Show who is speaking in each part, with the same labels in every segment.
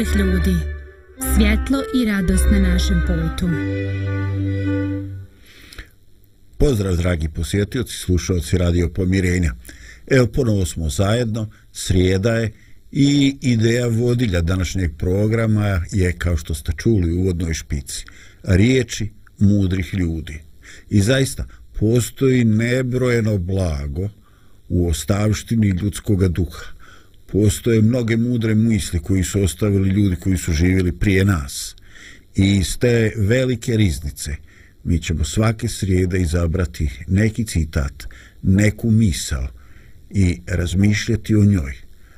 Speaker 1: Riječi ljudi. Svjetlo i radost na našem putu.
Speaker 2: Pozdrav dragi posjetioci, slušalci Radio Pomirenja. Evo ponovo smo zajedno, srijeda je i ideja vodilja današnjeg programa je kao što ste čuli u uvodnoj špici. Riječi mudrih ljudi. I zaista postoji nebrojeno blago u ostavštini ljudskog duha postoje mnoge mudre misli koji su ostavili ljudi koji su živjeli prije nas. I iz te velike riznice mi ćemo svake srijede izabrati neki citat, neku misao i razmišljati o njoj.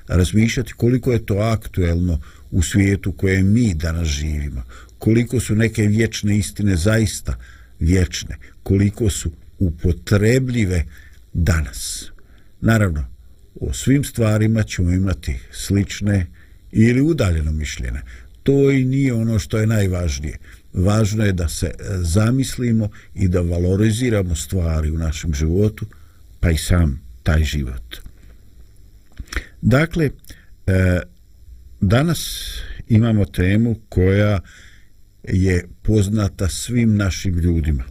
Speaker 2: Razmišljati koliko je to aktuelno u svijetu koje mi danas živimo. Koliko su neke vječne istine zaista vječne. Koliko su upotrebljive danas. Naravno, o svim stvarima ćemo imati slične ili udaljeno mišljene. To i nije ono što je najvažnije. Važno je da se e, zamislimo i da valoriziramo stvari u našem životu, pa i sam taj život. Dakle, e, danas imamo temu koja je poznata svim našim ljudima.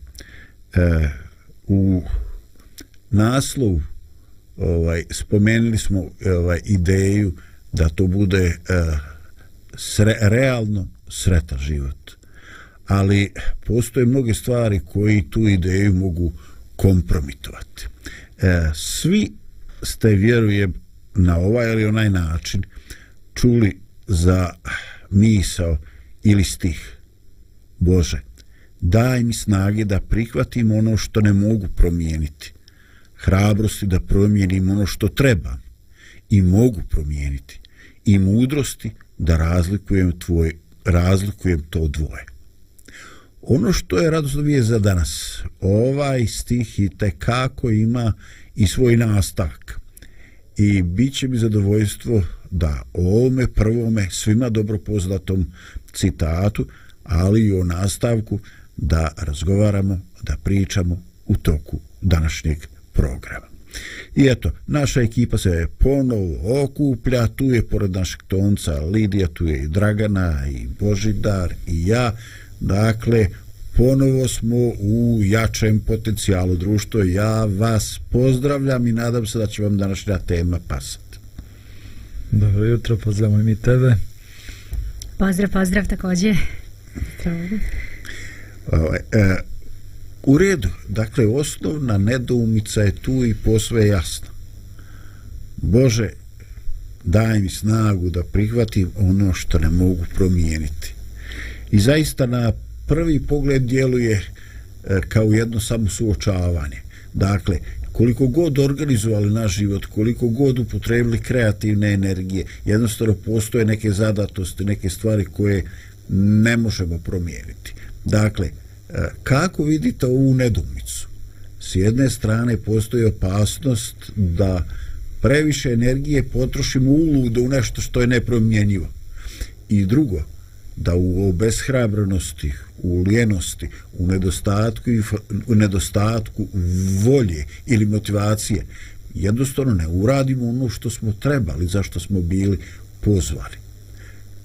Speaker 2: E, u naslovu ovaj spomenuli smo ovaj ideju da to bude eh, sre, realno sretan život. Ali postoje mnoge stvari koji tu ideju mogu kompromitovati. E, svi ste, vjerujem, na ovaj ili onaj način čuli za misao ili stih. Bože, daj mi snage da prihvatim ono što ne mogu promijeniti hrabrosti da promijenim ono što treba i mogu promijeniti i mudrosti da razlikujem tvoj razlikujem to dvoje. Ono što je radosno vije za danas, ovaj stih i kako ima i svoj nastavak. I bit će mi zadovoljstvo da o ovome prvome svima dobro poznatom citatu, ali i o nastavku da razgovaramo, da pričamo u toku današnjeg programa. I eto, naša ekipa se ponovo okuplja, tu je pored našeg tonca Lidija, tu je i Dragana, i Božidar, i ja. Dakle, ponovo smo u jačem potencijalu društva. Ja vas pozdravljam i nadam se da će vam današnja tema pasati.
Speaker 3: Dobro jutro, pozdravljamo i mi tebe.
Speaker 1: Pozdrav, pozdrav također. Zdravo.
Speaker 2: Ovaj, e, U redu, dakle, osnovna nedoumica je tu i posve jasna. Bože, daj mi snagu da prihvatim ono što ne mogu promijeniti. I zaista na prvi pogled djeluje e, kao jedno samo suočavanje. Dakle, koliko god organizovali naš život, koliko god upotrebili kreativne energije, jednostavno postoje neke zadatosti, neke stvari koje ne možemo promijeniti. Dakle, kako vidite ovu nedumicu? S jedne strane postoji opasnost da previše energije potrošimo uludo u nešto što je nepromjenjivo. I drugo, da u obeshrabrenosti, u lijenosti, u nedostatku, u nedostatku volje ili motivacije jednostavno ne uradimo ono što smo trebali, zašto smo bili pozvali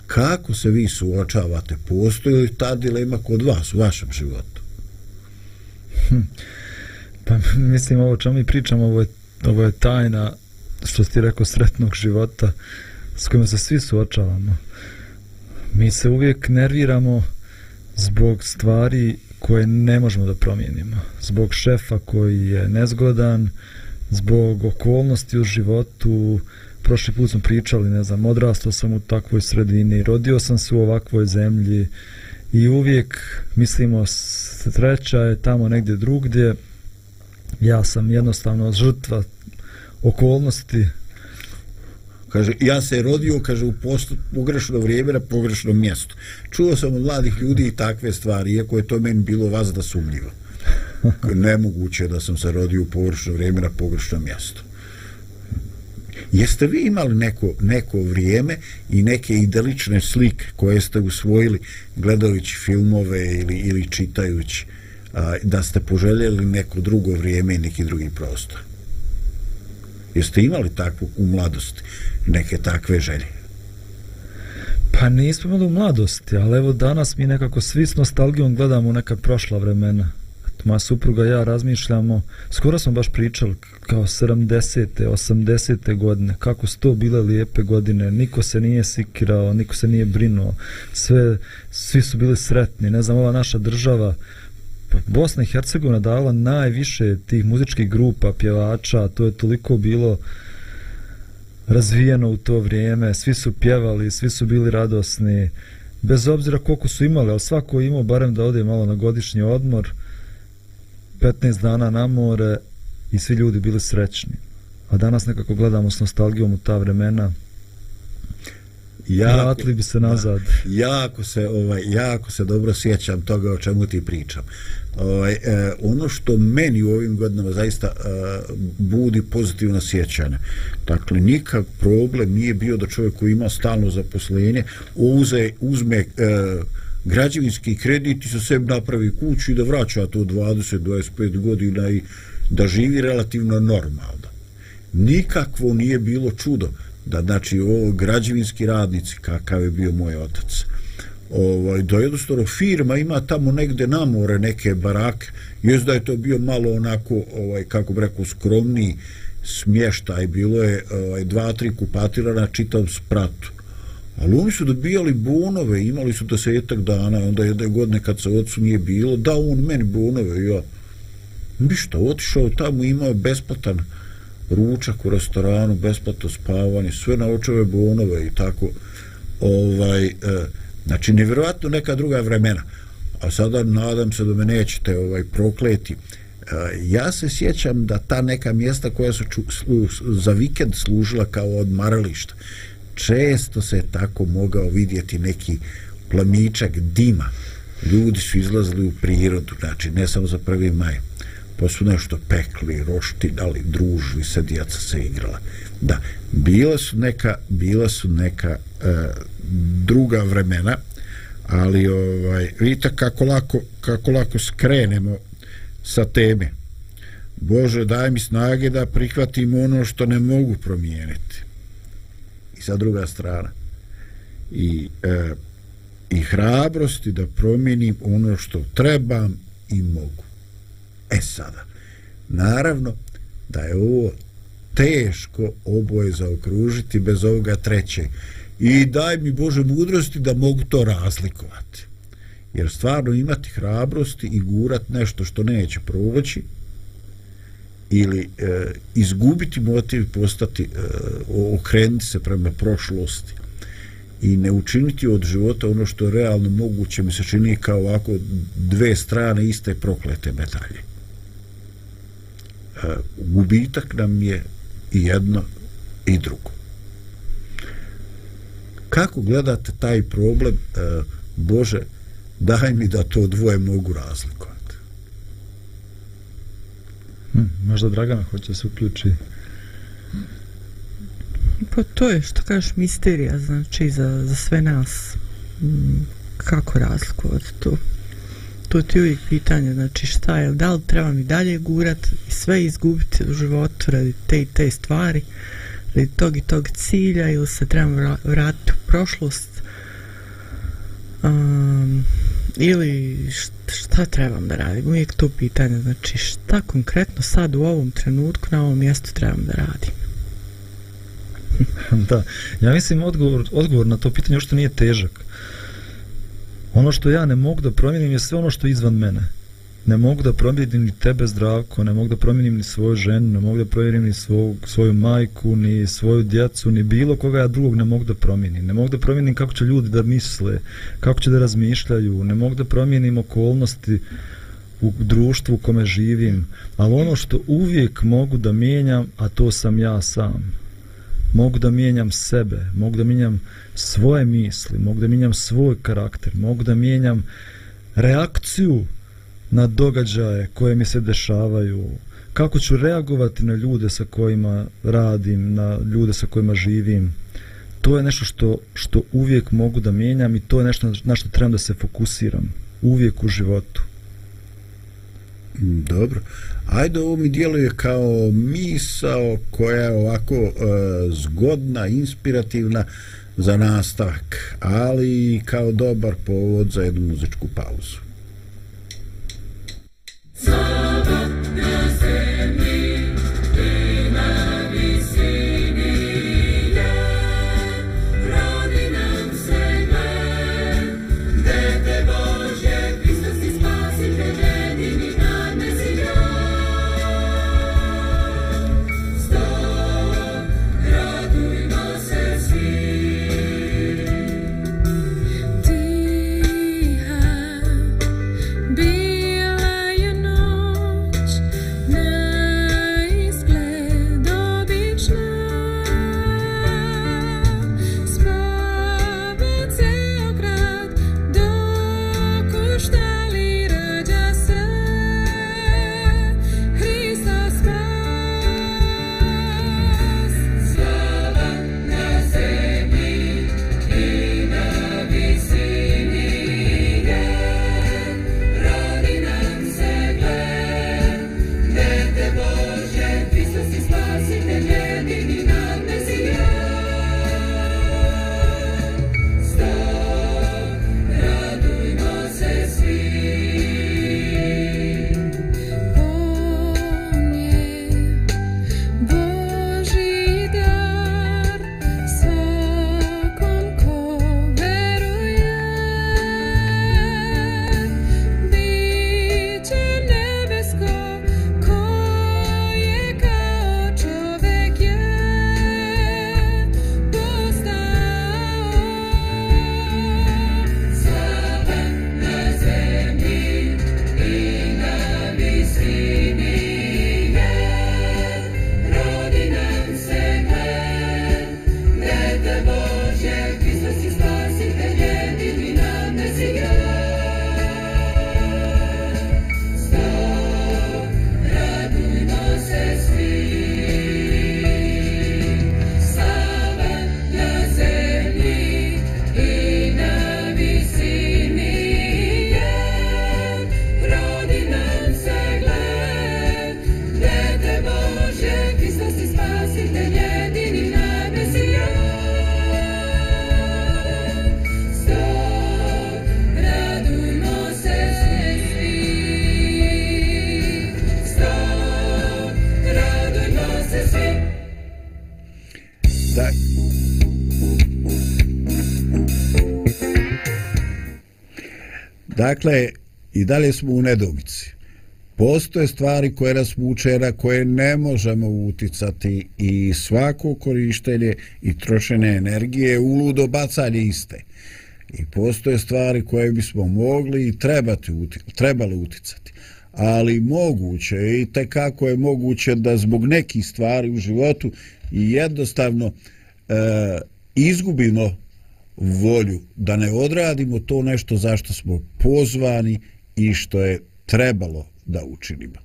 Speaker 2: kako se vi suočavate? Postoji li ta dilema kod vas u vašem životu?
Speaker 3: Hm. Pa mislim, ovo čemu mi pričamo, ovo je, ovo je tajna, što ti rekao, sretnog života s kojima se svi suočavamo. Mi se uvijek nerviramo zbog stvari koje ne možemo da promijenimo. Zbog šefa koji je nezgodan, zbog okolnosti u životu, prošli put smo pričali, ne znam, odrastao sam u takvoj sredini, rodio sam se u ovakvoj zemlji i uvijek mislimo sreća je tamo negdje drugdje ja sam jednostavno žrtva okolnosti
Speaker 2: Kaže, ja se rodio, kaže, u pogrešno vrijeme na pogrešnom mjestu. Čuo sam od mladih ljudi i takve stvari, iako je to meni bilo vas da sumnjivo. Nemoguće da sam se rodio u pogrešno vrijeme na pogrešnom mjestu. Jeste vi imali neko, neko vrijeme i neke idelične slike koje ste usvojili gledajući filmove ili, ili čitajući a, da ste poželjeli neko drugo vrijeme i neki drugi prostor? Jeste imali takvu u mladosti neke takve želje?
Speaker 3: Pa nismo imali u mladosti, ali evo danas mi nekako svi s nostalgijom gledamo neka prošla vremena. Moja supruga i ja razmišljamo, skoro smo baš pričali kao 70. 80. godine, kako su to bile lijepe godine, niko se nije sikirao, niko se nije brinuo, sve, svi su bili sretni, ne znam, ova naša država, Bosna i Hercegovina dala najviše tih muzičkih grupa, pjevača, to je toliko bilo razvijeno u to vrijeme, svi su pjevali, svi su bili radosni, bez obzira koliko su imali, ali svako imao barem da ode malo na godišnji odmor, 15 dana na more i svi ljudi bili srećni. A danas nekako gledamo s nostalgijom u ta vremena, jako, vratili bi se nazad.
Speaker 2: Da, jako se ovaj jako se dobro sjećam toga o čemu ti pričam. Ovaj e, ono što meni u ovim godinama zaista e, budi pozitivno sjećanje. Dakle nikak problem nije bio da čovjek koji ima stalno zaposlenje uze uzme e, građevinski kredit i sa sebi napravi kuću i da vraća to 20-25 godina i da živi relativno normalno. Nikakvo nije bilo čudo da znači ovo građevinski radnici kakav je bio moj otac. Ovaj, da jednostavno firma ima tamo negde na more neke barake jes da je to bio malo onako ovaj, kako bi rekao skromni smještaj. Bilo je ovaj, dva, tri kupatila na čitav spratu ali oni su dobijali bonove imali su desetak dana onda jedne godine kad se ocu nije bilo da on meni bonove ja ništa, otišao tamo imao besplatan ručak u restoranu, besplatno spavanje, sve na očeve bonove i tako. Ovaj, e, znači, nevjerojatno neka druga vremena. A sada nadam se da me nećete ovaj, prokleti. E, ja se sjećam da ta neka mjesta koja su ču, slu, za vikend služila kao odmarališta, često se tako mogao vidjeti neki plamičak dima. Ljudi su izlazili u prirodu, znači ne samo za 1. maj pa su nešto pekli, rošti, dali, družili se, djeca se igrala. Da, bila su neka, bila su neka e, druga vremena, ali ovaj, vidite kako lako, kako lako skrenemo sa teme. Bože, daj mi snage da prihvatim ono što ne mogu promijeniti. Sa druga strana. I, e, i hrabrosti da promijenim ono što trebam i mogu. E sada, naravno da je ovo teško oboje zaokružiti bez ovoga treće. I daj mi Bože mudrosti da mogu to razlikovati. Jer stvarno imati hrabrosti i gurat nešto što neće proći ili e, izgubiti motiv postati, e, okrenuti se prema prošlosti i ne učiniti od života ono što je realno moguće mi se čini kao ovako dve strane iste proklete medalje. E, gubitak nam je i jedno i drugo. Kako gledate taj problem, e, Bože, daj mi da to dvoje mogu razlikovati.
Speaker 3: Hm, možda Dragana hoće se uključi.
Speaker 4: Pa to je što kažeš misterija, znači za, za sve nas. Hm, kako razlikovati to? to ti uvijek pitanje, znači šta je, da li treba mi dalje gurat i sve izgubiti u životu radi te i te stvari, radi tog i tog cilja ili se trebam vratiti u prošlost um, ili šta trebam da radim, uvijek to pitanje, znači šta konkretno sad u ovom trenutku na ovom mjestu trebam da radim.
Speaker 3: da, ja mislim odgovor, odgovor na to pitanje što nije težak. Ono što ja ne mogu da promijenim je sve ono što je izvan mene. Ne mogu da promijenim ni tebe zdravko, ne mogu da promijenim ni svoju ženu, ne mogu da promijenim ni svoju, svoju majku, ni svoju djecu, ni bilo koga ja drugog ne mogu da promijenim. Ne mogu da promijenim kako će ljudi da misle, kako će da razmišljaju, ne mogu da promijenim okolnosti u društvu u kome živim, ali ono što uvijek mogu da mijenjam, a to sam ja sam. Mogu da mijenjam sebe, mogu da mijenjam svoje misli, mogu da mijenjam svoj karakter, mogu da mijenjam reakciju na događaje koje mi se dešavaju, kako ću reagovati na ljude sa kojima radim, na ljude sa kojima živim. To je nešto što, što uvijek mogu da mijenjam i to je nešto na što trebam da se fokusiram uvijek u životu.
Speaker 2: Dobro. Ajde, ovo mi djeluje kao misao koja je ovako e, zgodna, inspirativna za nastavak, ali i kao dobar povod za jednu muzičku pauzu. So Dakle, i dalje smo u nedomici. Postoje stvari koje nas muče, na koje ne možemo uticati i svako korištenje i trošene energije u ludo bacanje iste. I postoje stvari koje bismo mogli i trebati, trebali uticati. Ali moguće i tekako je moguće da zbog nekih stvari u životu i jednostavno e, izgubimo volju da ne odradimo to nešto zašto smo pozvani i što je trebalo da učinimo.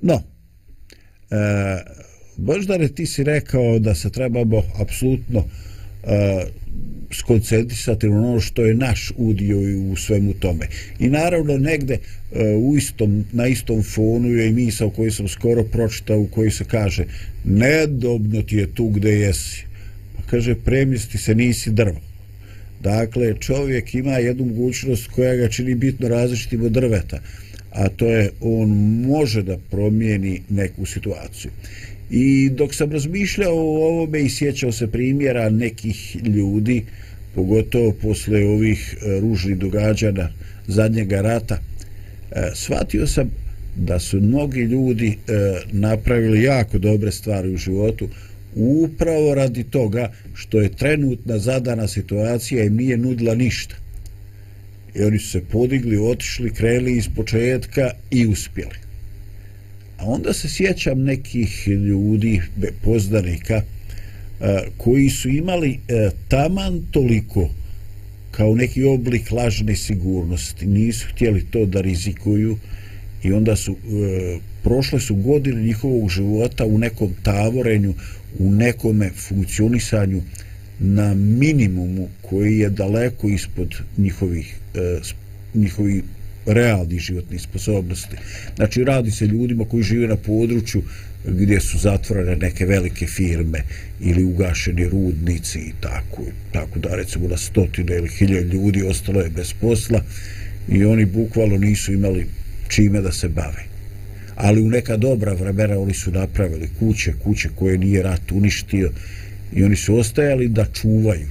Speaker 2: No, e, Boždare, ti si rekao da se trebamo apsolutno e, skoncentrisati na ono što je naš udio u svemu tome. I naravno negde e, u istom, na istom fonu je i misao kojoj sam skoro pročitao u kojoj se kaže nedobno ti je tu gde jesi kaže premisti se nisi drvo. Dakle čovjek ima jednu mogućnost koja ga čini bitno različitim od drveta a to je on može da promijeni neku situaciju. I dok sam razmišljao o ovome i sjećao se primjera nekih ljudi pogotovo posle ovih e, ružnih događana zadnjega rata e, shvatio sam da su mnogi ljudi e, napravili jako dobre stvari u životu upravo radi toga što je trenutna zadana situacija im nije nudila ništa i oni su se podigli, otišli, kreli iz početka i uspjeli. A onda se sjećam nekih ljudi, poznanika, e, koji su imali e, taman toliko kao neki oblik lažne sigurnosti. Nisu htjeli to da rizikuju i onda su e, prošle su godine njihovog života u nekom tavorenju, u nekome funkcionisanju na minimumu koji je daleko ispod njihovih e, njihovih realnih životnih sposobnosti. Znači, radi se ljudima koji žive na području gdje su zatvorene neke velike firme ili ugašeni rudnici i tako, tako da recimo na stotine ili hilje ljudi ostalo je bez posla i oni bukvalo nisu imali čime da se bave. Ali u neka dobra vremena oni su napravili kuće, kuće koje nije rat uništio i oni su ostajali da čuvaju.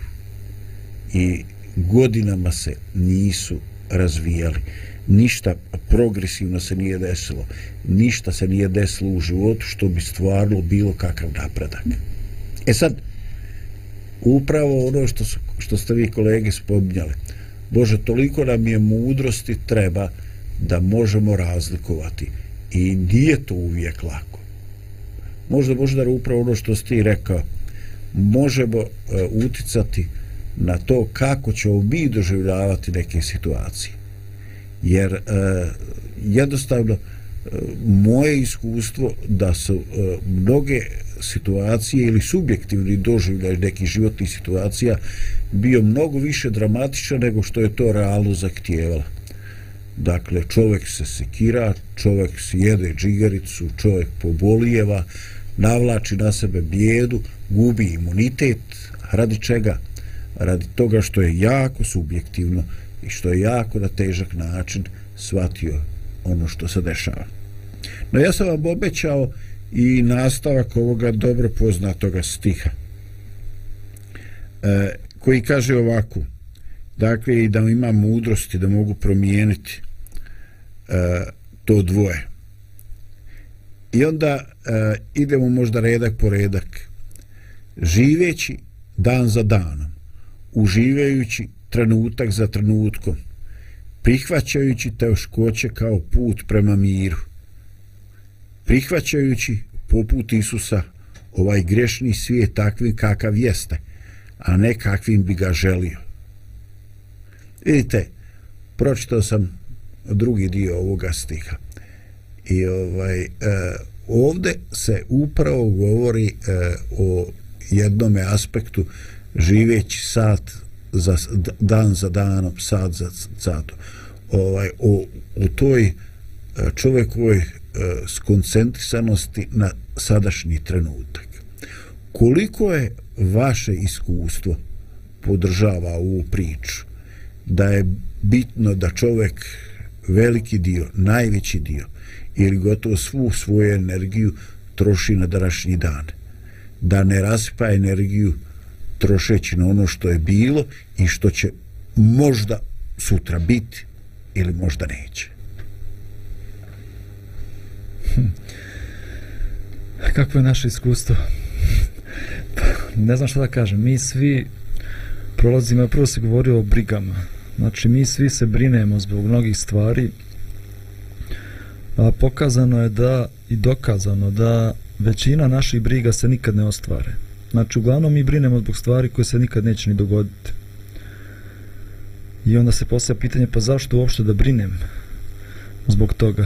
Speaker 2: I godinama se nisu razvijali. Ništa progresivno se nije desilo. Ništa se nije desilo u životu što bi stvarno bilo kakav napredak. E sad upravo ono što, su, što ste vi kolege spominjali. Bože, toliko nam je mudrosti treba da možemo razlikovati i nije to uvijek lako. Možda možda upravo ono što ste i rekao možemo e, uticati na to kako ćemo mi doživljavati neke situacije. Jer e, jednostavno e, moje iskustvo da su e, mnoge situacije ili subjektivni doživljaj nekih životnih situacija bio mnogo više dramatičan nego što je to realno zahtijevalo Dakle, čovjek se sekira, čovjek se jede džigaricu, čovjek pobolijeva, navlači na sebe bijedu, gubi imunitet, radi čega? Radi toga što je jako subjektivno i što je jako na težak način shvatio ono što se dešava. No ja sam vam obećao i nastavak ovoga dobro poznatoga stiha e, koji kaže ovako dakle i da ima mudrosti da mogu promijeniti e, to dvoje i onda e, idemo možda redak po redak živeći dan za danom uživajući trenutak za trenutkom, prihvaćajući teškoće kao put prema miru, prihvaćajući poput Isusa ovaj grešni svijet takvim kakav jeste, a ne kakvim bi ga želio. Vidite, pročitao sam drugi dio ovoga stiha. I ovaj, e, ovde se upravo govori e, o jednome aspektu živeći sat za dan za danom, sad za satom. Ovaj, o, o toj e, čovjekovoj e, skoncentrisanosti na sadašnji trenutak. Koliko je vaše iskustvo podržava ovu priču da je bitno da čovjek veliki dio, najveći dio ili gotovo svu svoju energiju troši na današnji dan. Da ne rasipa energiju trošeći na ono što je bilo i što će možda sutra biti ili možda neće.
Speaker 3: Hm. Kako je naše iskustvo? Pa, ne znam što da kažem. Mi svi prolazimo, prvo se govori o brigama. Znači, mi svi se brinemo zbog mnogih stvari. A pokazano je da i dokazano da većina naših briga se nikad ne ostvare. Znači, uglavnom mi brinemo zbog stvari koje se nikad neće ni dogoditi. I onda se postavlja pitanje, pa zašto uopšte da brinem zbog toga?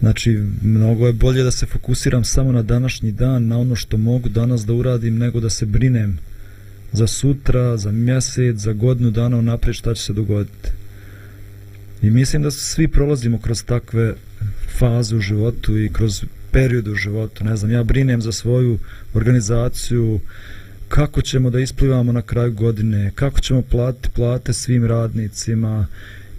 Speaker 3: Znači, mnogo je bolje da se fokusiram samo na današnji dan, na ono što mogu danas da uradim, nego da se brinem za sutra, za mjesec, za godinu dana unaprijed šta će se dogoditi. I mislim da svi prolazimo kroz takve faze u životu i kroz periodu u životu. Ne znam, ja brinem za svoju organizaciju, kako ćemo da isplivamo na kraju godine, kako ćemo platiti plate svim radnicima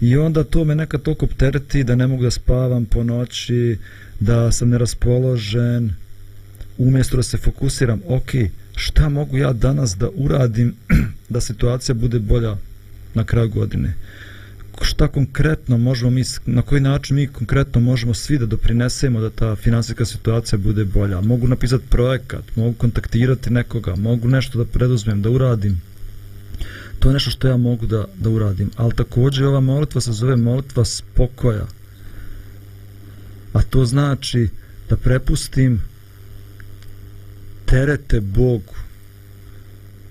Speaker 3: i onda to me nekad toliko tereti da ne mogu da spavam po noći, da sam neraspoložen, umjesto da se fokusiram, ok, šta mogu ja danas da uradim da situacija bude bolja na kraju godine šta konkretno možemo mi, na koji način mi konkretno možemo svi da doprinesemo da ta finansijska situacija bude bolja. Mogu napisati projekat, mogu kontaktirati nekoga, mogu nešto da preduzmem, da uradim. to je nešto što ja mogu da, da uradim. Ali također ova molitva se zove molitva spokoja. A to znači da prepustim terete Bogu.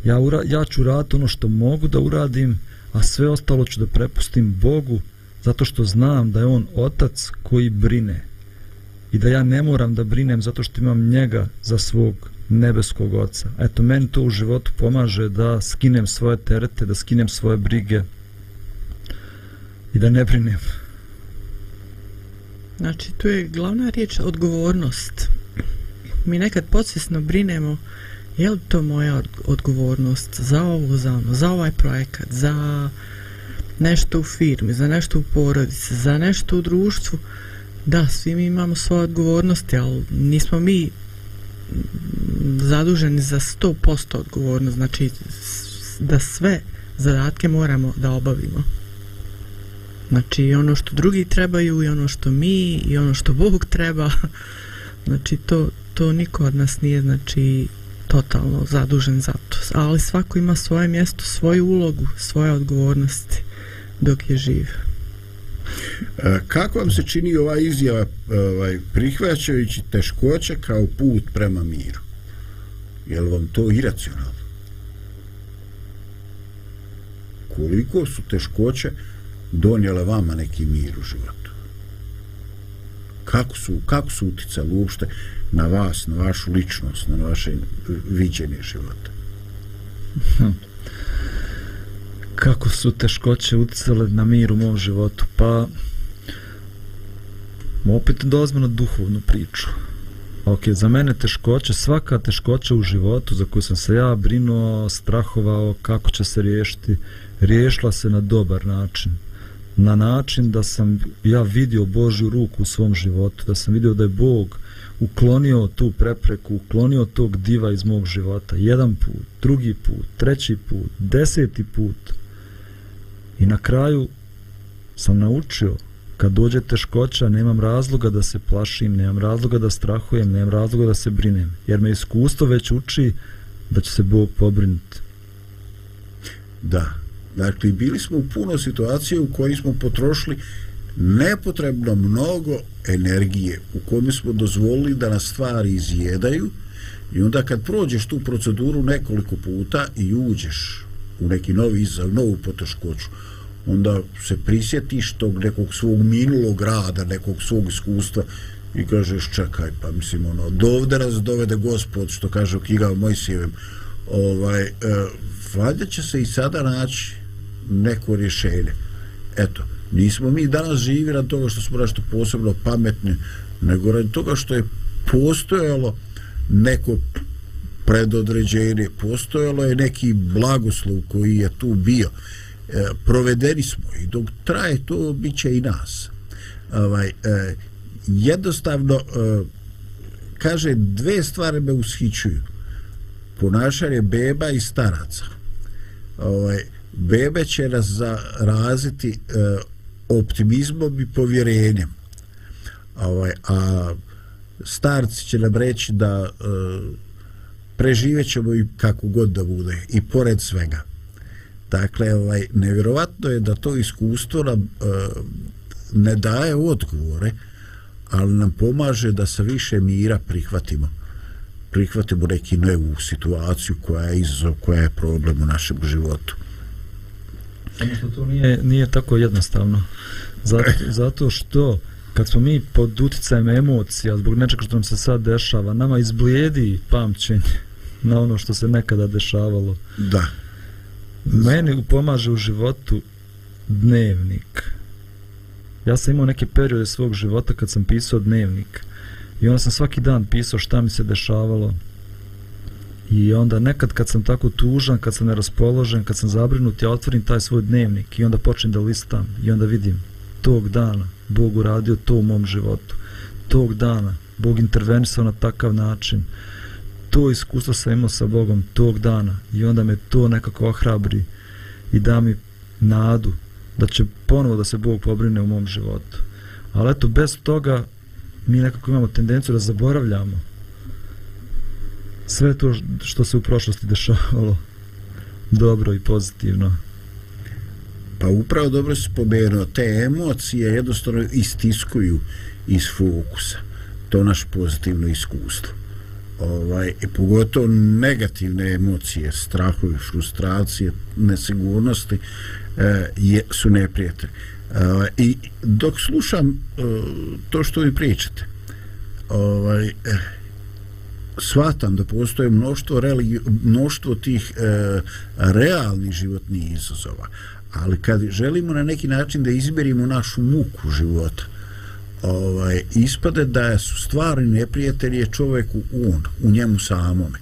Speaker 3: Ja, ura, ja ću raditi ono što mogu da uradim, a sve ostalo ću da prepustim Bogu, zato što znam da je On Otac koji brine. I da ja ne moram da brinem zato što imam njega za svog nebeskog oca. Eto, meni to u životu pomaže da skinem svoje terete, da skinem svoje brige i da ne brinem.
Speaker 4: Znači, tu je glavna riječ odgovornost. Mi nekad podsvjesno brinemo je li to moja odgovornost za ovo, za ono, za ovaj projekat, za nešto u firmi, za nešto u porodici, za nešto u društvu. Da, svi mi imamo svoje odgovornosti, ali nismo mi zaduženi za 100% odgovornost, znači da sve zadatke moramo da obavimo. Znači ono što drugi trebaju i ono što mi i ono što Bog treba. Znači to, to niko od nas nije znači totalno zadužen za to. Ali svako ima svoje mjesto, svoju ulogu, svoje odgovornosti dok je živ.
Speaker 2: E, kako vam se čini ova izjava e, ovaj, prihvaćajući teškoće kao put prema miru? Je li vam to iracionalno? Koliko su teškoće donijele vama neki mir u životu? Kako su, kako su uticali uopšte na vas, na vašu ličnost, na vaše eh, viđenje života?
Speaker 3: Hm. Kako su teškoće uticale na mir u mom životu? Pa, opet dolazimo na duhovnu priču. Ok, za mene teškoća, svaka teškoća u životu za koju sam se ja brinuo, strahovao kako će se riješiti, riješila se na dobar način. Na način da sam ja vidio Božju ruku u svom životu, da sam vidio da je Bog uklonio tu prepreku, uklonio tog diva iz mog života. Jedan put, drugi put, treći put, deseti put. I na kraju sam naučio kad dođe teškoća, nemam razloga da se plašim, nemam razloga da strahujem, nemam razloga da se brinem. Jer me iskustvo već uči da će se Bog pobrinuti.
Speaker 2: Da. Dakle, bili smo u puno situacije u kojoj smo potrošili nepotrebno mnogo energije u kojoj smo dozvolili da nas stvari izjedaju i onda kad prođeš tu proceduru nekoliko puta i uđeš u neki novi izazov, novu poteškoću, onda se prisjetiš tog nekog svog minulog rada, nekog svog iskustva i kažeš čekaj, pa mislim ono, dovde nas dovede gospod, što kaže u knjiga Mojsijevim, ovaj, e, valjda će se i sada naći neko rješenje. Eto, nismo mi danas živi rad toga što smo nešto posebno pametni, nego rad toga što je postojalo neko predodređenje, postojalo je neki blagoslov koji je tu bio. E, provedeni smo i dok traje to bit će i nas. Ovaj, e, jednostavno e, kaže dve stvari me ushićuju. Ponašanje beba i staraca. Ovaj, bebe će nas zaraziti e, optimizmom i povjerenjem ovaj, a starci će nam reći da e, preživet ćemo i kako god da bude i pored svega Dakle, ovaj, nevjerovatno je da to iskustvo nam e, ne daje odgovore, ali nam pomaže da sa više mira prihvatimo prihvatimo neki novu situaciju koja je izazov, koja je problem u našem životu.
Speaker 3: Samo što to nije, nije tako jednostavno. Zato, zato što kad smo mi pod uticajem emocija zbog nečega što nam se sad dešava, nama izblijedi pamćenje na ono što se nekada dešavalo.
Speaker 2: Da
Speaker 3: meni pomaže u životu dnevnik. Ja sam imao neke periode svog života kad sam pisao dnevnik. I onda sam svaki dan pisao šta mi se dešavalo. I onda nekad kad sam tako tužan, kad sam neraspoložen, kad sam zabrinut, ja otvorim taj svoj dnevnik i onda počnem da listam. I onda vidim tog dana Bog uradio to u mom životu. Tog dana Bog intervenisao na takav način to iskustvo sam imao sa Bogom tog dana i onda me to nekako ohrabri i da mi nadu da će ponovo da se Bog pobrine u mom životu. Ali eto, bez toga mi nekako imamo tendenciju da zaboravljamo sve to što se u prošlosti dešavalo dobro i pozitivno.
Speaker 2: Pa upravo dobro se pomenuo, te emocije jednostavno istiskuju iz fokusa. To naš pozitivno iskustvo. Ovaj, i pogotovo negativne emocije, strahovi, frustracije, nesigurnosti e, je, su neprijatelji. E, ovaj, I dok slušam e, to što vi pričate, ovaj, e, shvatam da postoje mnoštvo, religi, mnoštvo tih e, realnih životnih izazova ali kad želimo na neki način da izberimo našu muku života ovaj, ispade da su stvari neprijatelji čoveku on, u njemu samome.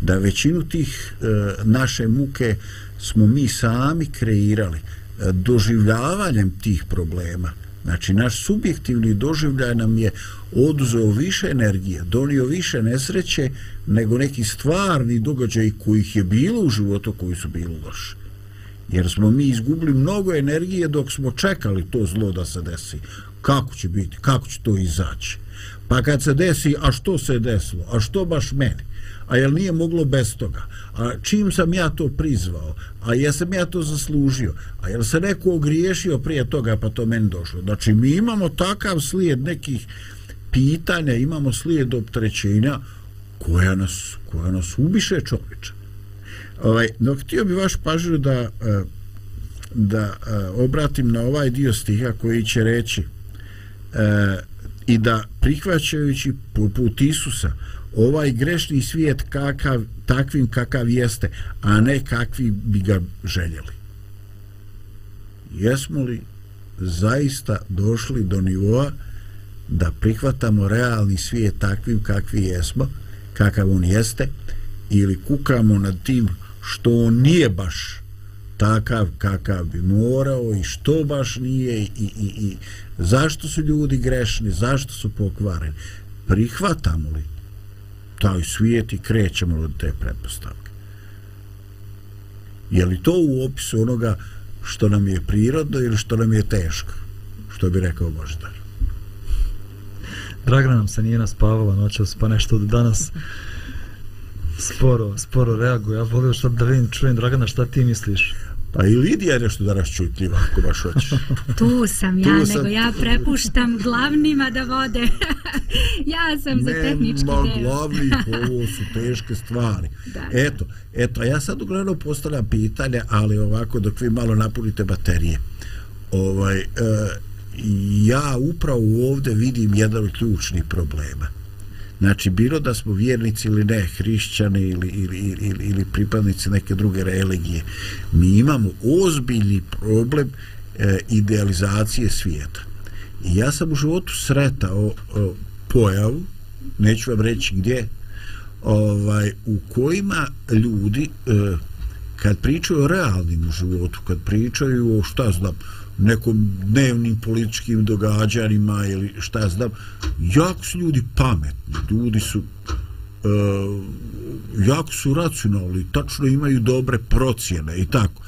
Speaker 2: Da većinu tih e, naše muke smo mi sami kreirali e, doživljavanjem tih problema znači naš subjektivni doživljaj nam je oduzeo više energije donio više nesreće nego neki stvarni događaj kojih je bilo u životu koji su bili loši jer smo mi izgubili mnogo energije dok smo čekali to zlo da se desi. Kako će biti, kako će to izaći? Pa kad se desi, a što se desilo? A što baš meni? A jel nije moglo bez toga? A čim sam ja to prizvao? A jesam ja to zaslužio? A jel se neko ogriješio prije toga pa to meni došlo? Znači mi imamo takav slijed nekih pitanja imamo slijed optrećenja koja nas, koja nas ubiše čovječa Ovaj, no, htio bi vaš pažnju da, e, da e, obratim na ovaj dio stiha koji će reći e, i da prihvaćajući poput Isusa ovaj grešni svijet kakav, takvim kakav jeste, a ne kakvi bi ga željeli. Jesmo li zaista došli do nivoa da prihvatamo realni svijet takvim kakvi jesmo, kakav on jeste, ili kukamo nad tim što on nije baš takav kakav bi morao i što baš nije i, i, i zašto su ljudi grešni, zašto su pokvareni. Prihvatamo li taj svijet i krećemo od te pretpostavke? Je li to u opisu onoga što nam je prirodno ili što nam je teško? Što bi rekao Boždar?
Speaker 3: Dragana nam se nije naspavala noćas, pa nešto od danas sporo, sporo reaguje. Ja volio što da vidim, čujem, Dragana, šta ti misliš?
Speaker 2: Pa i Lidija je nešto danas čutljiva, ako baš hoćeš.
Speaker 1: Tu sam ja, tu sam... nego ja prepuštam glavnima da vode. ja sam za tehnički deo.
Speaker 2: Nema glavni, ovo su teške stvari. Da, da. Eto, eto, ja sad uglavnom postavljam pitanje, ali ovako, dok vi malo napunite baterije. Ovaj, e, ja upravo ovdje vidim jedan od ključnih problema. Znači, bilo da smo vjernici ili ne, hrišćani ili, ili, ili, ili pripadnici neke druge religije, mi imamo ozbiljni problem e, idealizacije svijeta. I ja sam u životu sretao o, pojavu, neću vam reći gdje, ovaj, u kojima ljudi, e, kad pričaju o realnim životu, kad pričaju o šta znam, nekom dnevnim političkim događanjima ili šta ja znam, jako su ljudi pametni, ljudi su uh, jako su racionalni, tačno imaju dobre procjene i tako.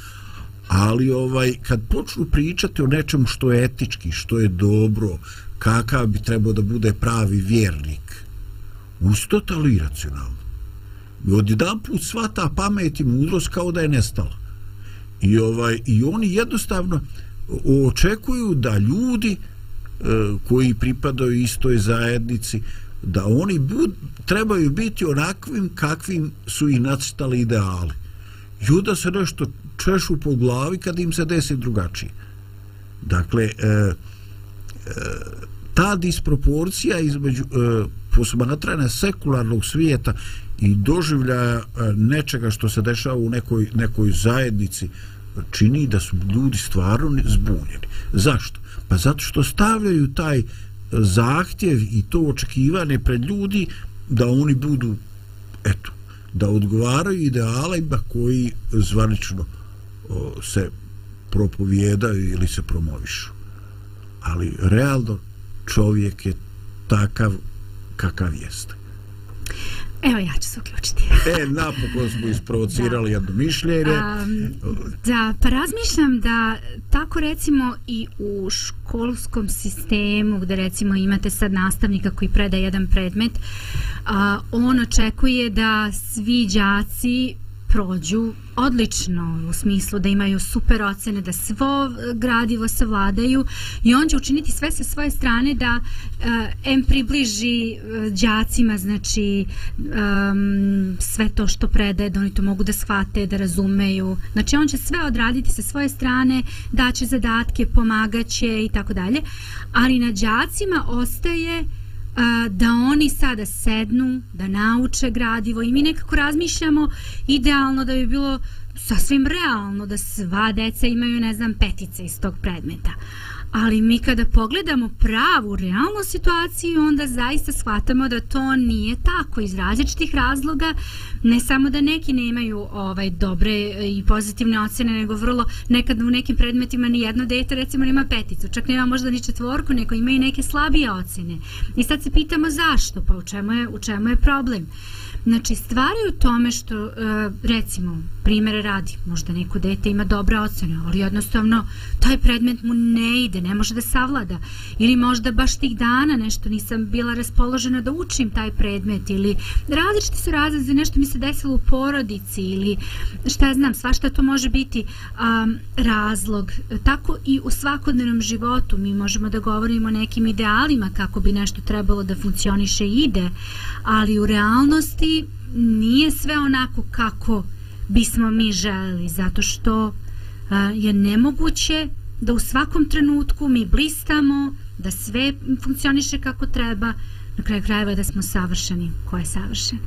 Speaker 2: Ali ovaj kad počnu pričati o nečemu što je etički, što je dobro, kakav bi trebao da bude pravi vjernik, on iracionalno. I od jedan put sva ta pamet i mudrost kao da je nestala. I, ovaj, i oni jednostavno, očekuju da ljudi e, koji pripadaju istoj zajednici da oni bud, trebaju biti onakvim kakvim su ih nacitali ideali. Juda se nešto češu po glavi kad im se desi drugačije. Dakle e, e, ta disproporcija između e, posmatranja sekularnog svijeta i doživljaja e, nečega što se dešava u nekoj, nekoj zajednici čini da su ljudi stvarno zbunjeni. Zašto? Pa zato što stavljaju taj e, zahtjev i to očekivanje pred ljudi da oni budu eto, da odgovaraju idealima koji zvanično o, se propovjedaju ili se promovišu. Ali realno čovjek je takav kakav jeste.
Speaker 1: Evo ja ću se uključiti.
Speaker 2: e, napokon smo isprovocirali jedno mišljenje. Um,
Speaker 1: da, pa razmišljam da tako recimo i u školskom sistemu gdje recimo imate sad nastavnika koji predaje jedan predmet, a, on očekuje da svi đaci prođu odlično u smislu da imaju super ocene, da svo gradivo savladaju i on će učiniti sve sa svoje strane da uh, em približi uh, đacima znači um, sve to što predaje, da oni to mogu da shvate, da razumeju. Znači on će sve odraditi sa svoje strane, daće zadatke, pomagaće i tako dalje. Ali na đacima ostaje uh, da oni sada sednu, da nauče gradivo i mi nekako razmišljamo idealno da bi bilo sasvim realno da sva deca imaju, ne znam, petice iz tog predmeta ali mi kada pogledamo pravu, realnu situaciju, onda zaista shvatamo da to nije tako iz različitih razloga, ne samo da neki nemaju ovaj dobre e, i pozitivne ocene, nego vrlo nekad u nekim predmetima ni jedno dete recimo nema peticu, čak nema možda ni četvorku, neko ima i neke slabije ocene. I sad se pitamo zašto, pa u čemu je, u čemu je problem? Uh, Znači, stvari u tome što, e, recimo, primere radi, možda neko dete ima dobra ocena, ali jednostavno taj predmet mu ne ide, ne može da savlada. Ili možda baš tih dana nešto nisam bila raspoložena da učim taj predmet ili različite su razlize, nešto mi se desilo u porodici ili šta ja znam, svašta to može biti um, razlog. Tako i u svakodnevnom životu mi možemo da govorimo o nekim idealima kako bi nešto trebalo da funkcioniše i ide, ali u realnosti nije sve onako kako bismo mi želeli, zato što a, je nemoguće da u svakom trenutku mi blistamo, da sve funkcioniše kako treba, na kraju krajeva da smo savršeni, ko je savršen.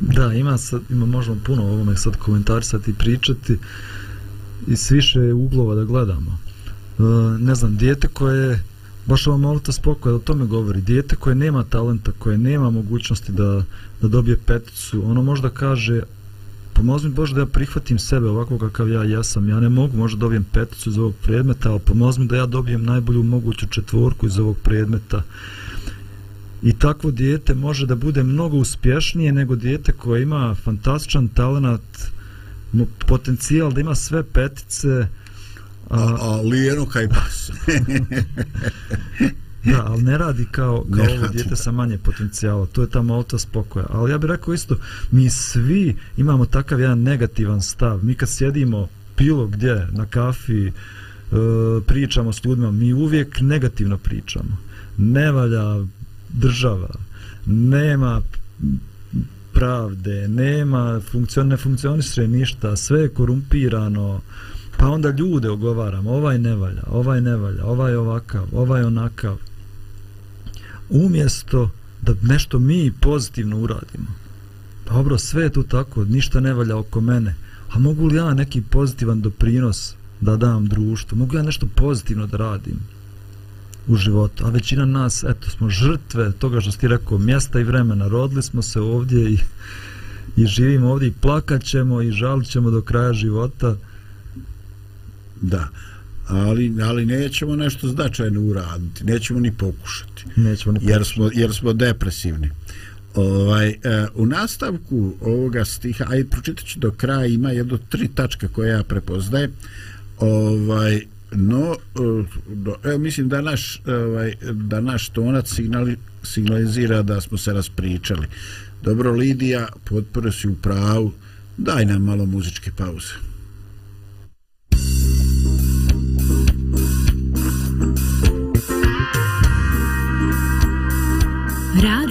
Speaker 3: Da, ima, sad, ima možemo puno o ovome sad komentarisati i pričati i s više uglova da gledamo. E, ne znam, dijete koje baš ova molita spokoja o tome govori. Dijete koje nema talenta, koje nema mogućnosti da, da dobije peticu, ono možda kaže pomozi mi Bože da ja prihvatim sebe ovako kakav ja jesam. Ja ne mogu možda dobijem peticu iz ovog predmeta, ali pomozi mi da ja dobijem najbolju moguću četvorku iz ovog predmeta. I takvo dijete može da bude mnogo uspješnije nego dijete koje ima fantastičan talent, potencijal da ima sve petice,
Speaker 2: a, a lijeno kaj pas.
Speaker 3: da, ali ne radi kao, kao ne ovo dijete sa manje potencijala. To je ta molta spokoja. Ali ja bih rekao isto, mi svi imamo takav jedan negativan stav. Mi kad sjedimo bilo gdje, na kafi, e, pričamo s ljudima, mi uvijek negativno pričamo. Ne valja država, nema pravde, nema funkcion, ne funkcioniše ništa, sve je korumpirano, Pa onda ljude ogovaram, ovaj ne valja, ovaj ne valja, ovaj ovakav, ovaj onakav. Umjesto da nešto mi pozitivno uradimo. Pa dobro, sve je tu tako, ništa ne valja oko mene. A mogu li ja neki pozitivan doprinos da dam društvu? Mogu ja nešto pozitivno da radim u životu? A većina nas, eto, smo žrtve toga što ti rekao, mjesta i vremena. Rodili smo se ovdje i, i živimo ovdje i plakat ćemo i žalit ćemo do kraja života.
Speaker 2: Da, ali, ali nećemo nešto značajno uraditi, nećemo ni pokušati.
Speaker 3: Nećemo ni
Speaker 2: pokušati. Jer smo, jer smo depresivni. Ovaj, e, u nastavku ovoga stiha, ajde pročitat ću do kraja, ima jedno tri tačke koje ja prepoznajem. Ovaj, no, e, do, evo, mislim da naš, ovaj, da naš tonac signali, signalizira da smo se raspričali. Dobro, Lidija, potpore si u pravu, daj nam malo muzičke pauze.
Speaker 1: Radio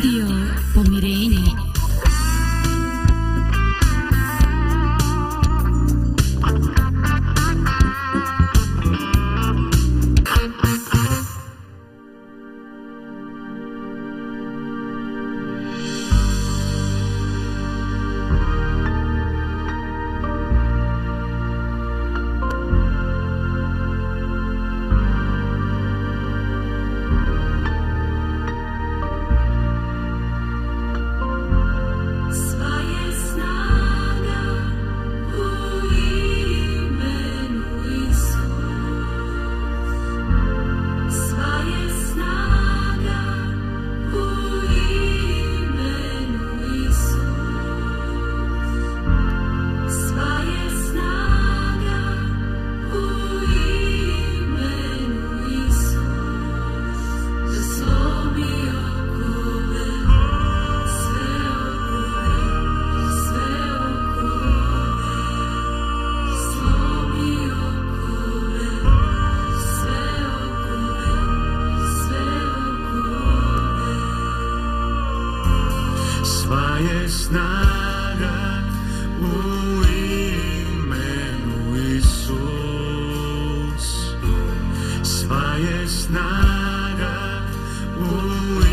Speaker 5: Sva je snaga u imenu Isus. Sva je snaga u imenu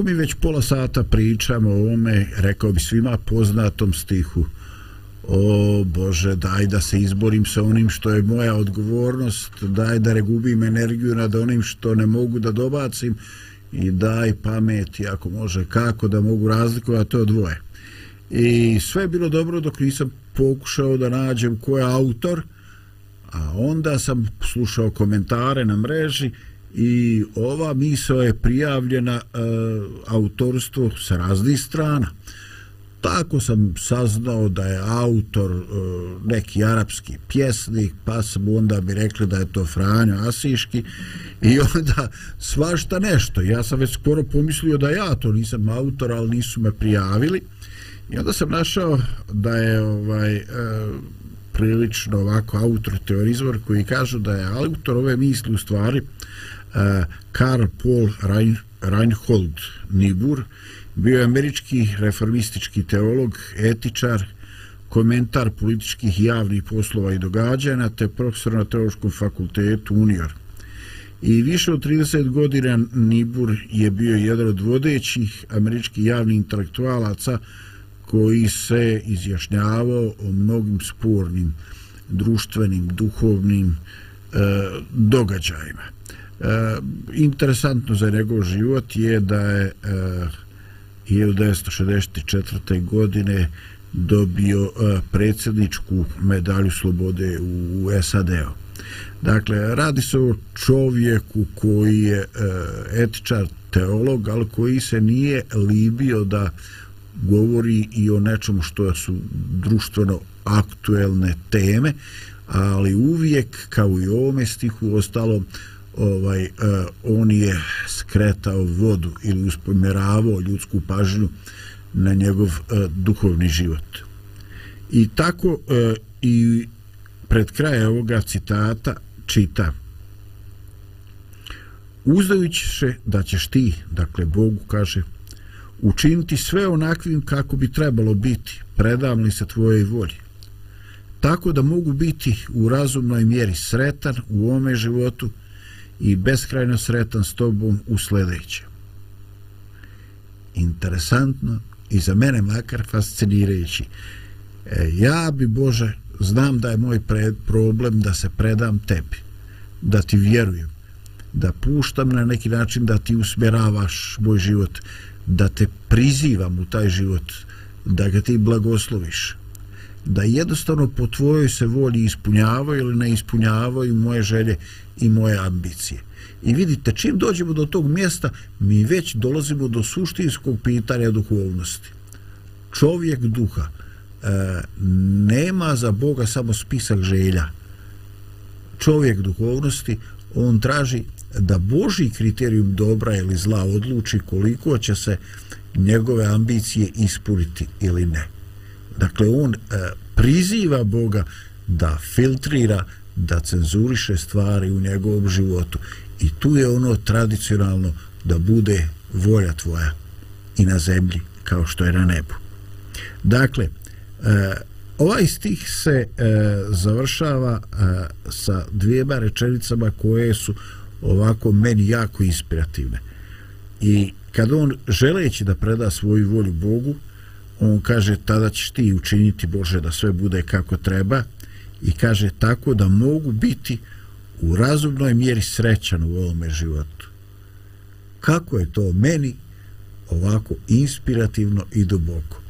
Speaker 2: I mi već pola sata pričamo o ovome, rekao bi svima poznatom stihu. O Bože, daj da se izborim sa onim što je moja odgovornost, daj da regubim energiju nad onim što ne mogu da dobacim i daj pameti ako može kako da mogu razlikovati to dvoje. I sve je bilo dobro dok nisam pokušao da nađem ko je autor, a onda sam slušao komentare na mreži i ova misao je prijavljena e, autorstvo sa raznih strana. Tako sam saznao da je autor e, neki arapski pjesnik, pa sam onda bi rekli da je to Franjo Asiški i onda svašta nešto. Ja sam već skoro pomislio da ja to nisam autor, ali nisu me prijavili. I onda sam našao da je ovaj e, prilično ovako autor teorizor koji kažu da je autor ove misli u stvari E, Karl Paul Rein, Reinhold Niebuhr bio je američki reformistički teolog, etičar, komentar političkih i javnih poslova i događanja te profesor na teološkom fakultetu Unior. I više od 30 godina Nibur je bio jedan od vodećih američkih javnih intelektualaca koji se izjašnjavao o mnogim spornim društvenim, duhovnim e, događajima. E, interesantno za njegov život je da je eh, e, 1964. godine dobio e, predsjedničku medalju slobode u, u SAD-u. Dakle, radi se o čovjeku koji je e, etičar teolog, ali koji se nije libio da govori i o nečemu što su društveno aktuelne teme, ali uvijek, kao i u ovome stihu, ostalo ovaj, uh, on je skretao vodu ili uspomjeravao ljudsku pažnju na njegov uh, duhovni život. I tako uh, i pred kraje ovoga citata čita Uzdajući se da ćeš ti, dakle Bogu kaže, učiniti sve onakvim kako bi trebalo biti, predam li se tvojoj volji. Tako da mogu biti u razumnoj mjeri sretan u ome životu i beskrajno sretan s tobom u sljedećem. Interesantno i za mene makar fascinirajući. E, ja bi, Bože, znam da je moj pred, problem da se predam tebi, da ti vjerujem, da puštam na neki način da ti usmjeravaš moj život, da te prizivam u taj život, da ga ti blagosloviš, da jednostavno po tvojoj se volji ispunjavaju ili ne ispunjavaju moje želje i moje ambicije. I vidite, čim dođemo do tog mjesta, mi već dolazimo do suštinskog pitanja duhovnosti. Čovjek duha e, nema za Boga samo spisak želja. Čovjek duhovnosti, on traži da Boži kriterijum dobra ili zla odluči koliko će se njegove ambicije ispuniti ili ne. Dakle, on e, priziva Boga da filtrira, da cenzuriše stvari u njegovom životu. I tu je ono tradicionalno da bude volja tvoja i na zemlji kao što je na nebu. Dakle, e, ovaj stih se e, završava e, sa dvijema rečenicama koje su ovako meni jako inspirativne. I kad on želeći da preda svoju volju Bogu, on kaže tada ćeš ti učiniti Bože da sve bude kako treba i kaže tako da mogu biti u razumnoj mjeri srećan u ovome životu. Kako je to meni ovako inspirativno i duboko?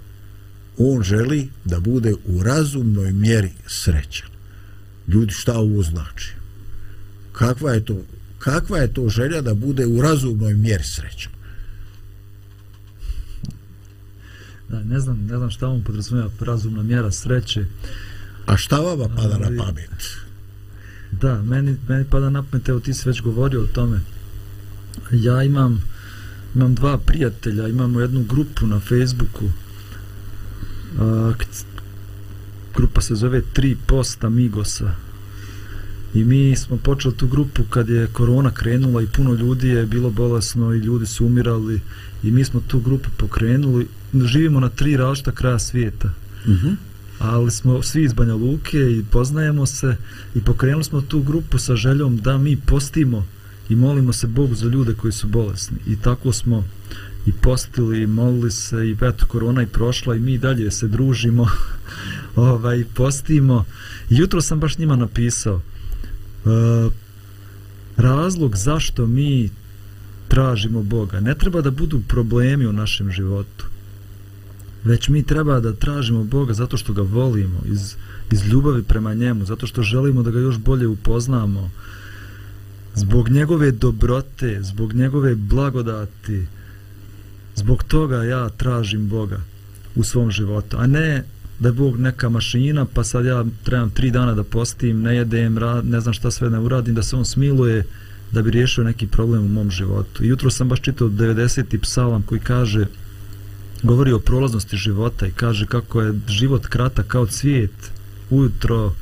Speaker 2: On želi da bude u razumnoj mjeri srećan. Ljudi, šta ovo znači? Kakva je to, kakva je to želja da bude u razumnoj mjeri srećan?
Speaker 3: Da, ne znam, ne znam šta vam podrazumijeva razumna mjera sreće.
Speaker 2: A šta vama pada Ali, na pamet?
Speaker 3: Da, meni, meni pada na pamet, evo ti si već govorio o tome. Ja imam, imam dva prijatelja, imamo jednu grupu na Facebooku. A, grupa se zove Tri posta Migosa. I mi smo počeli tu grupu kad je korona krenula i puno ljudi je bilo bolesno i ljudi su umirali i mi smo tu grupu pokrenuli. Živimo na tri različita kraja svijeta. Uh mhm. -huh ali smo svi iz Banja Luke i poznajemo se i pokrenuli smo tu grupu sa željom da mi postimo i molimo se Bogu za ljude koji su bolesni. I tako smo i postili i molili se i eto korona i prošla i mi dalje se družimo ovaj, postimo. I jutro sam baš njima napisao uh, razlog zašto mi tražimo Boga. Ne treba da budu problemi u našem životu već mi treba da tražimo Boga zato što ga volimo iz, iz ljubavi prema njemu zato što želimo da ga još bolje upoznamo zbog njegove dobrote zbog njegove blagodati zbog toga ja tražim Boga u svom životu a ne da je Bog neka mašina pa sad ja trebam tri dana da postim ne jedem, ne znam šta sve ne uradim da se on smiluje da bi riješio neki problem u mom životu. I jutro sam baš čitao 90. psalam koji kaže govori o prolaznosti života i kaže kako je život kratak kao cvijet ujutro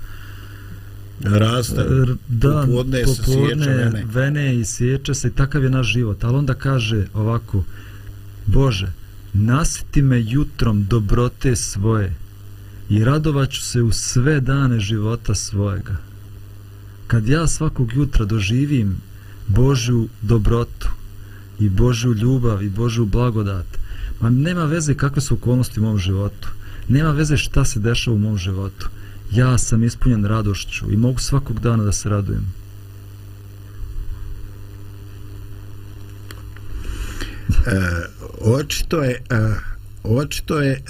Speaker 2: raste
Speaker 3: dan, popodne, popodne vene. vene i sjeća se i takav je naš život ali onda kaže ovako Bože nasiti me jutrom dobrote svoje i radovaću se u sve dane života svojega kad ja svakog jutra doživim Božju dobrotu i Božju ljubav i Božju blagodat. Ma nema veze kakve su okolnosti u mom životu. Nema veze šta se dešava u mom životu. Ja sam ispunjen radošću i mogu svakog dana da se radujem.
Speaker 2: E, očito je e, očito je e,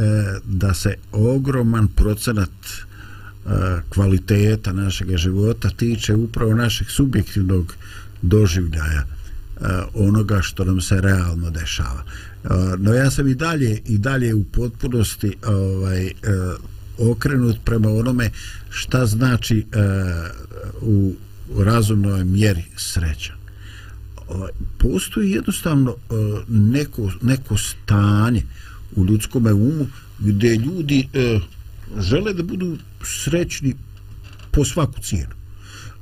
Speaker 2: da se ogroman procenat e, kvaliteta našeg života tiče upravo našeg subjektivnog doživljaja Eh, onoga što nam se realno dešava. Eh, no ja sam i dalje i dalje u potpunosti ovaj eh, okrenut prema onome šta znači u razumnoj mjeri sreća. Ovaj, postoji jednostavno neko, neko stanje u ljudskom umu gdje ljudi žele da budu srećni po svaku cijenu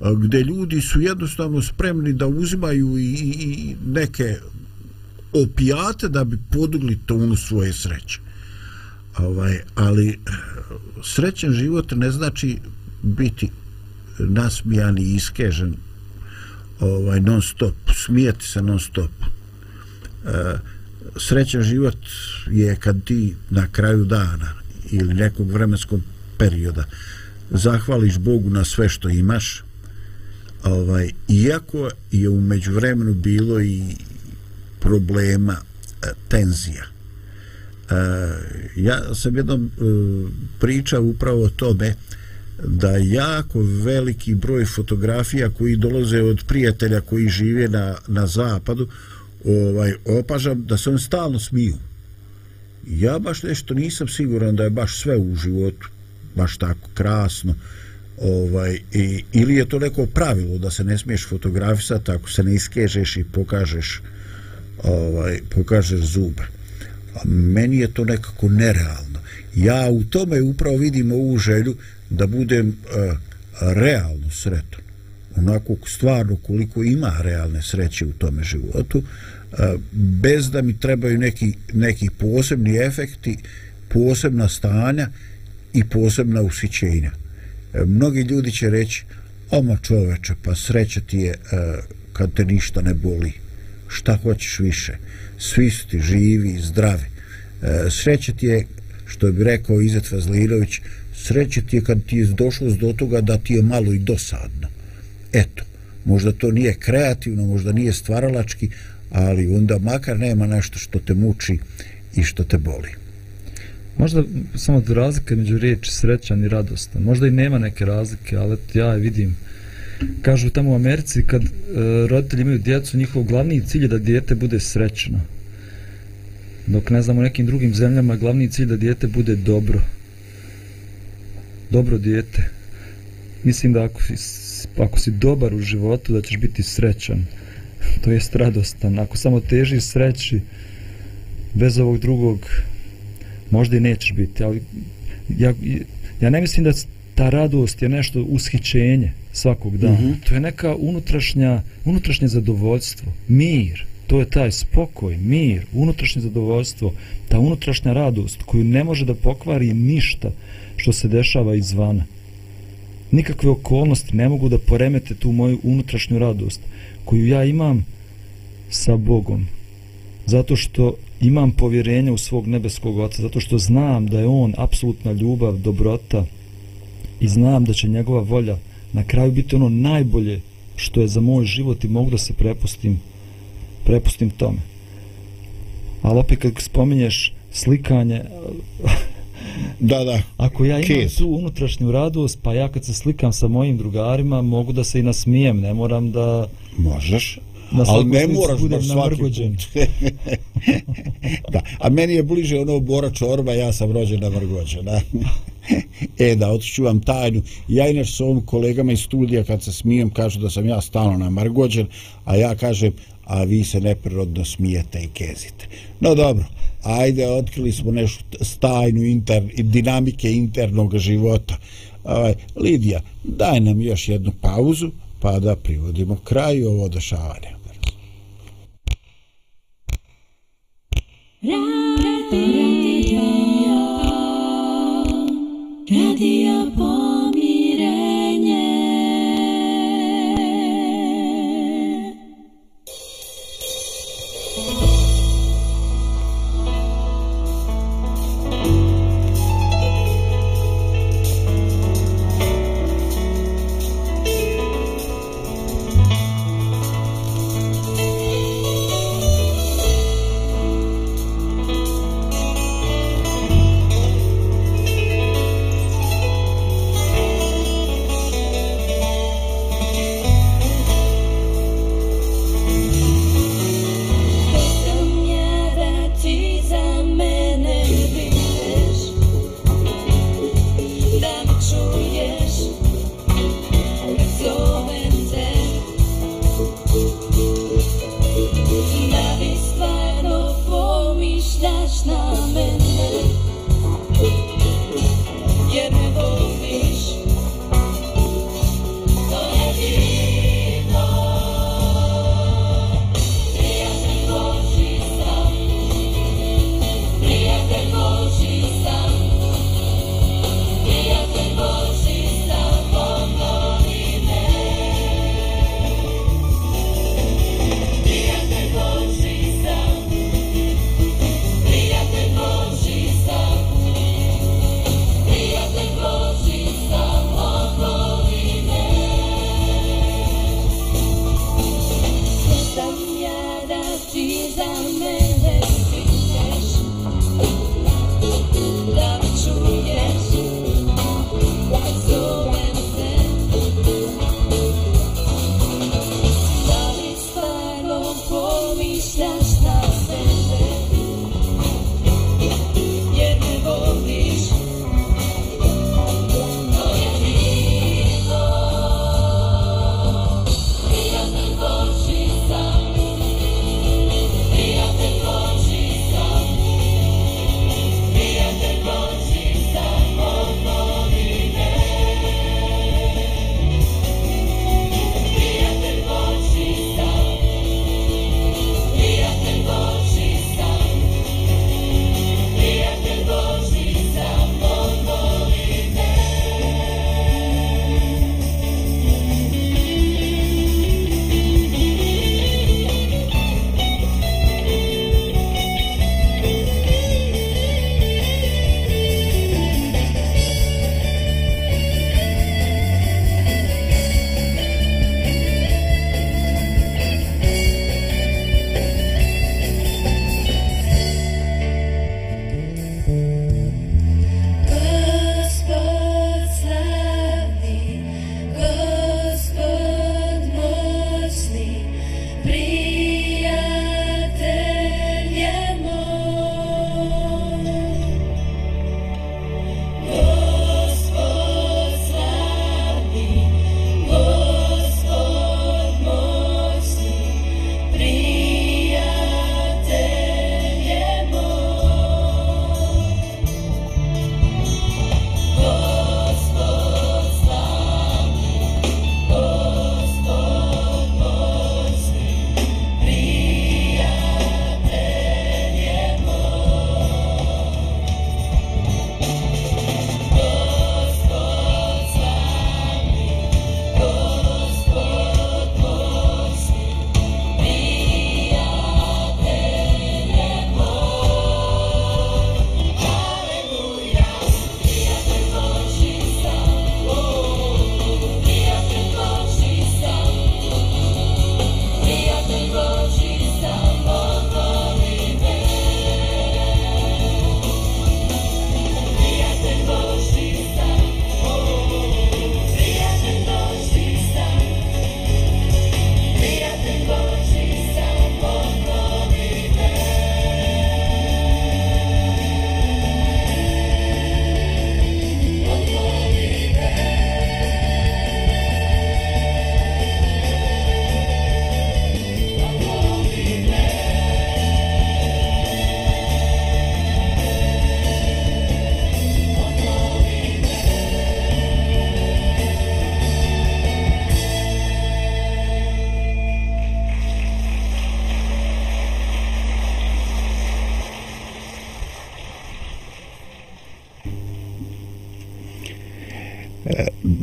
Speaker 2: gdje ljudi su jednostavno spremni da uzimaju i, i neke opijate da bi podugli tonu svoje sreće. Ovaj, ali e, srećan život ne znači biti nasmijan i iskežen ovaj, non stop, smijeti se non stop. E, srećan život je kad ti na kraju dana ili nekog vremenskog perioda zahvališ Bogu na sve što imaš, ovaj, iako je u međuvremenu bilo i problema e, tenzija. E, ja sam jednom e, pričao upravo o tome da jako veliki broj fotografija koji dolaze od prijatelja koji žive na, na zapadu ovaj opažam da se on stalno smiju. Ja baš nešto nisam siguran da je baš sve u životu baš tako krasno ovaj i, ili je to neko pravilo da se ne smiješ fotografisati ako se ne iskežeš i pokažeš ovaj pokažeš zube. A meni je to nekako nerealno. Ja u tome upravo vidim ovu želju da budem uh, realno sretan. Onako stvarno koliko ima realne sreće u tome životu e, bez da mi trebaju neki, neki posebni efekti posebna stanja i posebna usićenja E, mnogi ljudi će reći oma čoveče pa sreća ti je e, kad te ništa ne boli. Šta hoćeš više? Svi su ti živi i zdravi. E, sreća ti je što bi rekao Izet Vazlirović sreća ti je kad ti je došlo do toga da ti je malo i dosadno. Eto možda to nije kreativno možda nije stvaralački ali onda makar nema nešto što te muči i što te boli.
Speaker 3: Možda samo razlika među riječi srećan i radostan. Možda i nema neke razlike, ali ja je vidim. Kažu tamo u Americi kad e, roditelji imaju djecu, njihov glavni cilj je da dijete bude srećno. Dok ne znam u nekim drugim zemljama glavni cilj da dijete bude dobro. Dobro dijete. Mislim da ako si, ako si dobar u životu da ćeš biti srećan. To jest radostan. Ako samo teži sreći bez ovog drugog možda i nećeš biti, ali ja, ja ne mislim da ta radost je nešto ushićenje svakog dana. Mm -hmm. To je neka unutrašnja, unutrašnje zadovoljstvo, mir, to je taj spokoj, mir, unutrašnje zadovoljstvo, ta unutrašnja radost koju ne može da pokvari ništa što se dešava izvana. nikakve okolnosti ne mogu da poremete tu moju unutrašnju radost koju ja imam sa Bogom. Zato što imam povjerenje u svog nebeskog oca, zato što znam da je on apsolutna ljubav, dobrota i znam da će njegova volja na kraju biti ono najbolje što je za moj život i mogu da se prepustim prepustim tome. Ali opet kad spominješ slikanje,
Speaker 2: Da, da.
Speaker 3: ako ja imam
Speaker 2: Kez.
Speaker 3: tu unutrašnju radost, pa ja kad se slikam sa mojim drugarima, mogu da se i nasmijem, ne moram da
Speaker 2: Možeš.
Speaker 3: Na
Speaker 2: Ali ne moraš baš svaki put. da, a meni je bliže ono Bora Čorba, ja sam rođen na Mrgođe, da. e, da, otiću vam tajnu. Ja inače s ovim kolegama iz studija, kad se smijem, kažu da sam ja stalno na Mrgođen, a ja kažem, a vi se neprirodno smijete i kezite. No dobro, ajde, otkrili smo nešto s tajnu inter, dinamike internog života. Ovaj, Lidija, daj nam još jednu pauzu, pada privodimo kraju ovo dešavanje.
Speaker 6: Radio Pomirenje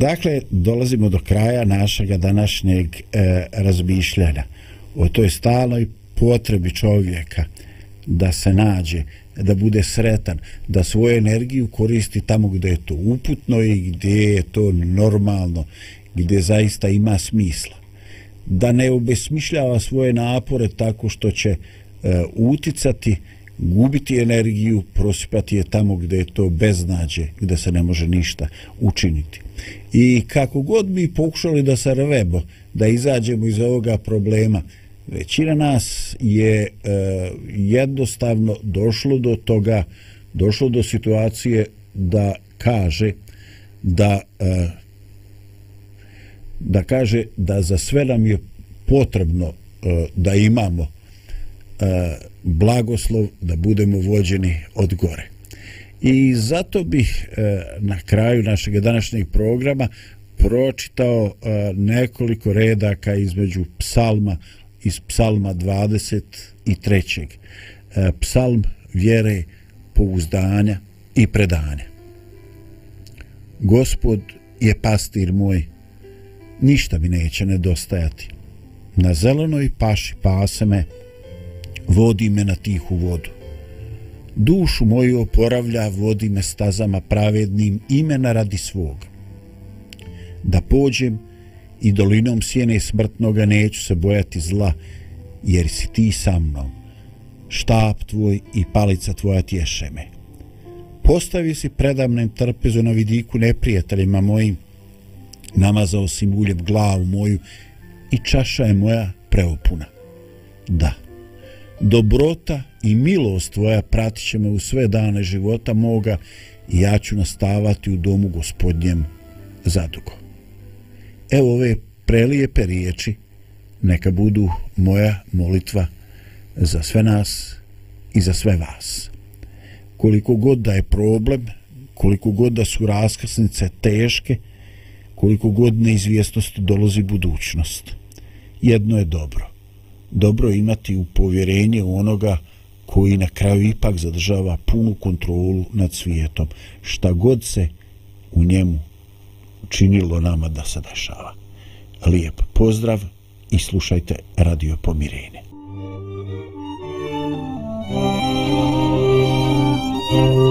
Speaker 2: Dakle, dolazimo do kraja našega današnjeg e, razmišljanja o toj stalnoj potrebi čovjeka da se nađe, da bude sretan, da svoju energiju koristi tamo gdje je to uputno i gdje je to normalno, gdje zaista ima smisla. Da ne obesmišljava svoje napore tako što će e, uticati, gubiti energiju, prosipati je tamo gdje je to beznađe, gdje se ne može ništa učiniti. I kako god mi pokušali da se rvebo, da izađemo iz ovoga problema, većina nas je e, jednostavno došlo do toga, došlo do situacije da kaže da e, da kaže da za sve nam je potrebno e, da imamo e, blagoslov da budemo vođeni od gore. I zato bih e, na kraju našeg današnjeg programa pročitao e, nekoliko redaka između psalma iz psalma 23. E, psalm vjere, pouzdanja i predanja. Gospod je pastir moj, ništa mi neće nedostajati. Na zelenoj paši pase me, vodi me na tihu vodu. Dušu moju oporavlja, vodi me stazama pravednim imena radi svog. Da pođem i dolinom sjene smrtnoga neću se bojati zla, jer si ti sa mnom. Štap tvoj i palica tvoja tješe me. Postavi si predamnem trpezu na vidiku neprijateljima mojim, namazao si muljem glavu moju i čaša je moja preopuna. Da, dobrota i milost tvoja pratit će me u sve dane života moga i ja ću nastavati u domu gospodnjem zadugo. Evo ove prelijepe riječi, neka budu moja molitva za sve nas i za sve vas. Koliko god da je problem, koliko god da su raskrsnice teške, koliko god neizvjesnosti dolazi budućnost. Jedno je dobro dobro imati u povjerenje u onoga koji na kraju ipak zadržava punu kontrolu nad svijetom, šta god se u njemu činilo nama da se dešava. Lijep pozdrav i slušajte Radio Pomirene. Thank you.